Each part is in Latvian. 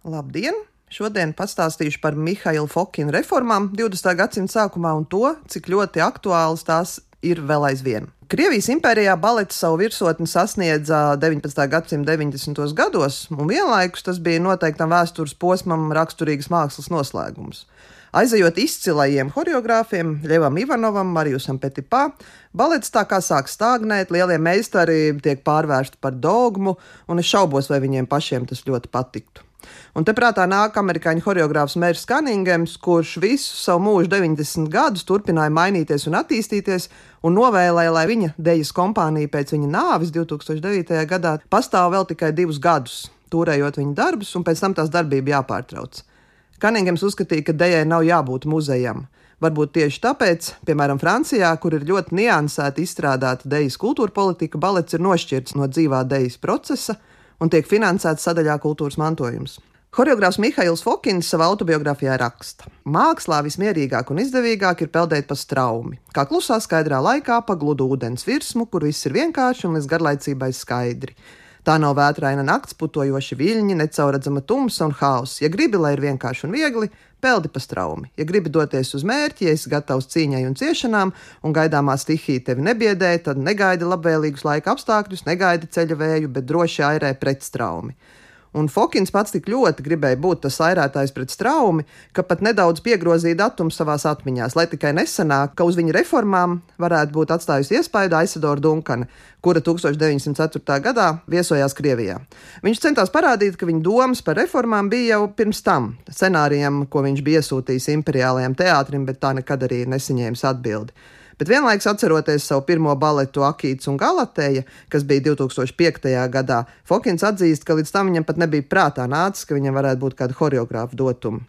Labdien! Šodien pastāstīšu par Mihaila Fokina reformām 20. gadsimta sākumā un to, cik ļoti aktuālas tās ir vēl aizvien. Krievijas impērijā balets savu virsotni sasniedza 19. gadsimta 90. gados, un vienlaikus tas bija noteiktam vēstures posmam raksturīgas mākslas noslēgums. Aizejot izcilajiem choreogrāfiem, Ļevam Ivanovam, Marijusam Petipā, balets tā kā sāk stagnēt, lielie meistari tiek pārvērsti par dogmu, un es šaubos, vai viņiem pašiem tas ļoti patiktu. Un te prātā nāk amerikāņu choreogrāfs Mērs Kaningams, kurš visu savu mūžu, 90 gadus, turpināja mainīties un attīstīties, un novēlēja, lai viņa dejas kompānija pēc viņa nāves 2009. gadā pastāv vēl tikai divus gadus, turējot viņa darbus, un pēc tam tās darbība jāpārtrauc. Kaningams uzskatīja, ka dejai nav jābūt muzejam. Varbūt tieši tāpēc, piemēram, Francijā, kur ir ļoti niansēti izstrādāta dejas kultūra politika, balets ir nošķirts no dzīvā dejas procesa un tiek finansēts sadaļā kultūras mantojums. Choreogrāfs Mihails Fokins savā autobiogrāfijā raksta: Mākslā vismierīgāk un izdevīgāk ir peldēt pa straumi, kā klusā, skaidrā laikā pa gludu ūdens virsmu, kur viss ir vienkārši un līdz garlaicībai skaidri. Tā nav vētraina nakts, putojoši viļņi, necauradzama tumsa un haoss. Ja gribi, lai ir vienkārši un viegli, peldi pa straumi. Ja gribi doties uz mērķi, ja esi gatavs cīņai un ciešanām, un gaidāmā stihija tevi nebiedē, tad negaidi labvēlīgus laika apstākļus, negaidi ceļa vēju, bet droši airē pret straumi. Un Fokins pats tik ļoti gribēja būt tas airētājs pret straumi, ka pat nedaudz piegrozīja datumu savā atmiņā, lai tikai nesanāk, ka uz viņa reformām varētu būt atstājusi iespaidu Aisadora Dunkana, kura 1904. gadā viesojās Krievijā. Viņš centās parādīt, ka viņa domas par reformām bija jau pirms tam scenārijam, ko viņš bija iesūtījis imperiālajam teātrim, bet tā nekad arī nesaņēmis atbildi. Bet vienlaikus atceroties savu pirmo baletu Akīts un Galateja, kas bija 2005. gadā, Fokins atzīst, ka līdz tam viņam pat nebija prātā nācis, ka viņam varētu būt kāda choreogrāfa dotuma.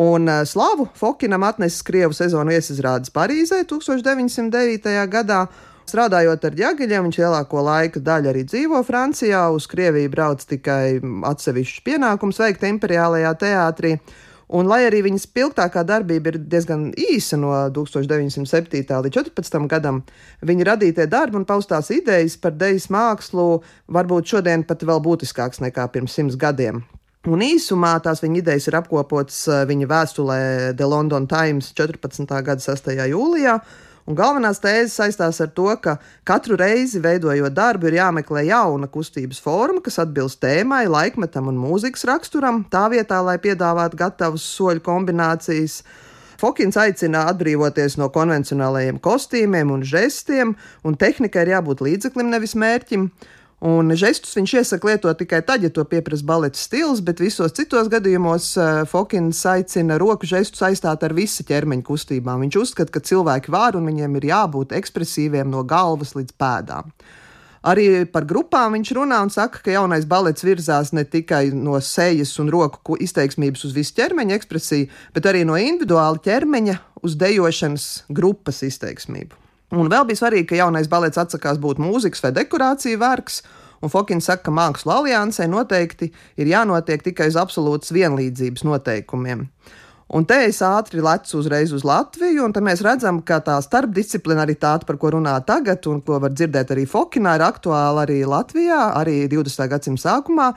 Un uh, slavu Fokinam atnesis Krievu sezonu iesizrādes Parīzē 1909. gadā. Strādājot ar ģegaļiem, viņš lielāko laika daļu arī dzīvo Francijā. Uz Krieviju brauc tikai atsevišķus pienākumus veikt imperiālajā teātrī. Un, lai arī viņas spilgtākā darbība ir diezgan īsa no 1907. līdz 14. gadam, viņa radītie darbi un paustās idejas par dejas mākslu varbūt šodien pat vēl būtiskāks nekā pirms simts gadiem. Un īsumā tās viņa idejas ir apkopotas eh, viņa vēstulē The London Times 14. gada 6. jūlijā, Un galvenās tēzes saistās ar to, ka katru reizi veidojot darbu, ir jāmeklē jauna kustības forma, kas atbilst tēmai, laikmetam un mūzikas raksturam, tā vietā, lai piedāvātu gatavas soļu kombinācijas. Fokins aicina atbrīvoties no konvencionālajiem kostīmiem un žestiem, un tehnikai ir jābūt līdzeklim, nevis mērķim. Un žestus viņš iesaka lietot tikai tad, ja to pieprasa baleta stils, bet visos citos gadījumos eh, Fokins aicina roku žestus aizstāt ar visu ķermeņa kustībām. Viņš uzskata, ka cilvēki var un viņiem ir jābūt ekspresīviem no galvas līdz pēdām. Arī par grupām viņš runā un saka, ka jaunais balets virzās ne tikai no sejas un roku izteiksmības uz visu ķermeņa ekspresiju, bet arī no individuāla ķermeņa uz dejošanas grupas izteiksmību. Un vēl bija svarīgi, ka jaunais balets atsakās būt mūzikas vai dekorāciju vergs, un Fokins saka, ka mākslu aliansē noteikti ir jānotiek tikai uz absolūtas vienlīdzības noteikumiem. Un te es ātri lecu uzreiz uz Latviju, un mēs redzam, ka tā starpdisciplinaritāte, par ko runā tagad, un ko var dzirdēt arī Fokinā, ir aktuāla arī Latvijā, arī 20. gadsimta sākumā,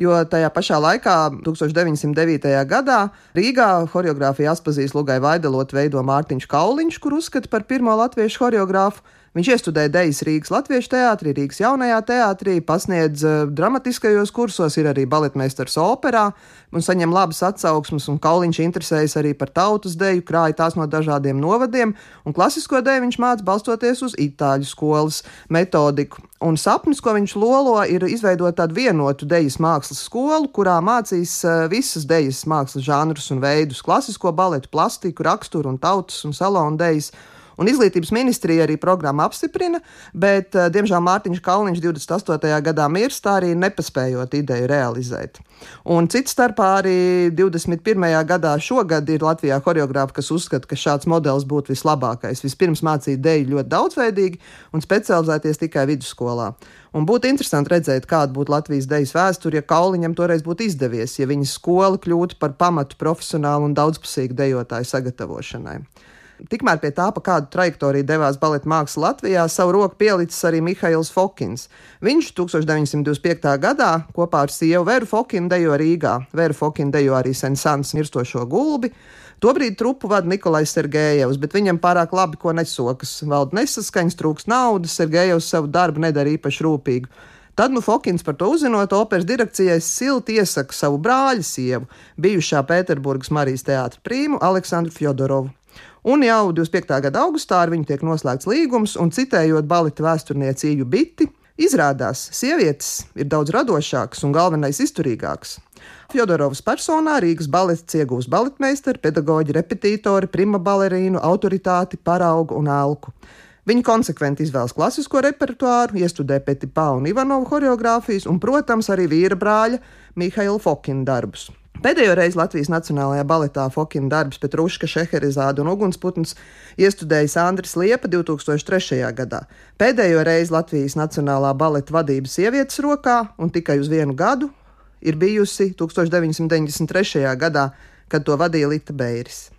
jo tajā pašā laikā, 1909. gadā, Rīgā choreogrāfiju atpazīst Lugai Vaidelot veido Mārtiņš Kauliņš, kur uzskata par pirmo latviešu choreogrāfu. Viņš iestudēja dejas Rīgas Latviešu teātrī, Rīgas jaunajā teātrī, pasniedz uh, dramatiskajos kursos, ir arī baletmeistars operā un saņem labas atsauksmes. Un Kauliņš interesējas arī par tautas deju, krāja tās no dažādiem novadiem, un klasisko deju viņš māca balstoties uz itāļu skolas metodiku. Un sapnis, ko viņš lolo, ir izveidot tādu vienotu dejas mākslas skolu, kurā mācīs uh, visas dejas mākslas žanrus un veidus - klasisko baletu, plastiku, raksturu un tautas un salonu dejas. Un izglītības ministrija arī programmu apstiprina, bet, eh, diemžēl, Mārtiņš Kalniņš 28. gadā mirst, arī nepaspējot ideju realizēt. Un cits starpā arī 21. gadā šogad ir Latvijā choreogrāfi, kas uzskata, ka šāds modelis būtu vislabākais. Vispirms mācīt deju ļoti daudzveidīgi un specializēties tikai vidusskolā. Un būtu interesanti redzēt, kāda būtu Latvijas dejas vēsture, ja Kauliņam toreiz būtu izdevies, ja viņa skola kļūtu par pamatu profesionālu un daudzpusīgu dejotāju sagatavošanai. Tikmēr pie tā, pa kādu trajektoriju devās baleta māksla Latvijā, savu roku pielicis arī Mihails Fokins. Viņš 1925. gadā kopā ar sievu Veru Fokinu dejo Rīgā. Veru Fokinu dejo arī Sensants mirstošo gulbi. Tobrīd trupu vada Nikolais Sergejevs, bet viņam pārāk labi ko nesokas. Valda nesaskaņas, trūks naudas, Sergejevs savu darbu nedara īpaši rūpīgi. Tad nu Fokins par to uzzinot, operas direkcijai silti iesaka savu brāļa sievu, bijušā Pēterburgas Marijas teātra prīmu Aleksandru Fjodorovu. Un jau 25. gada augustā ar viņu tiek noslēgts līgums, un citējot baleta vēsturniecību biti, izrādās, sievietes ir daudz radošākas un galvenais izturīgākas. Fjodorovas personā Rīgas balets iegūs baletmeistaru, pedagoģi, repetītori, prima balerīnu, autoritāti, paraugu un elku. Viņi konsekventi izvēlas klasisko repertuāru, iestudē Petipā un Ivanovu choreogrāfijas un, protams, arī vīra brāļa Mihaila Fokina darbus. Pēdējo reizi Latvijas Nacionālajā baletā Fokina darbs Petruška, Šeherizāda un Ugunsputns iestudējis Andris Liepa 2003. gadā. Pēdējo reizi Latvijas Nacionālā baleta vadības sievietes rokā un tikai uz vienu gadu ir bijusi 1993. gadā, kad to vadīja Lita Beiris.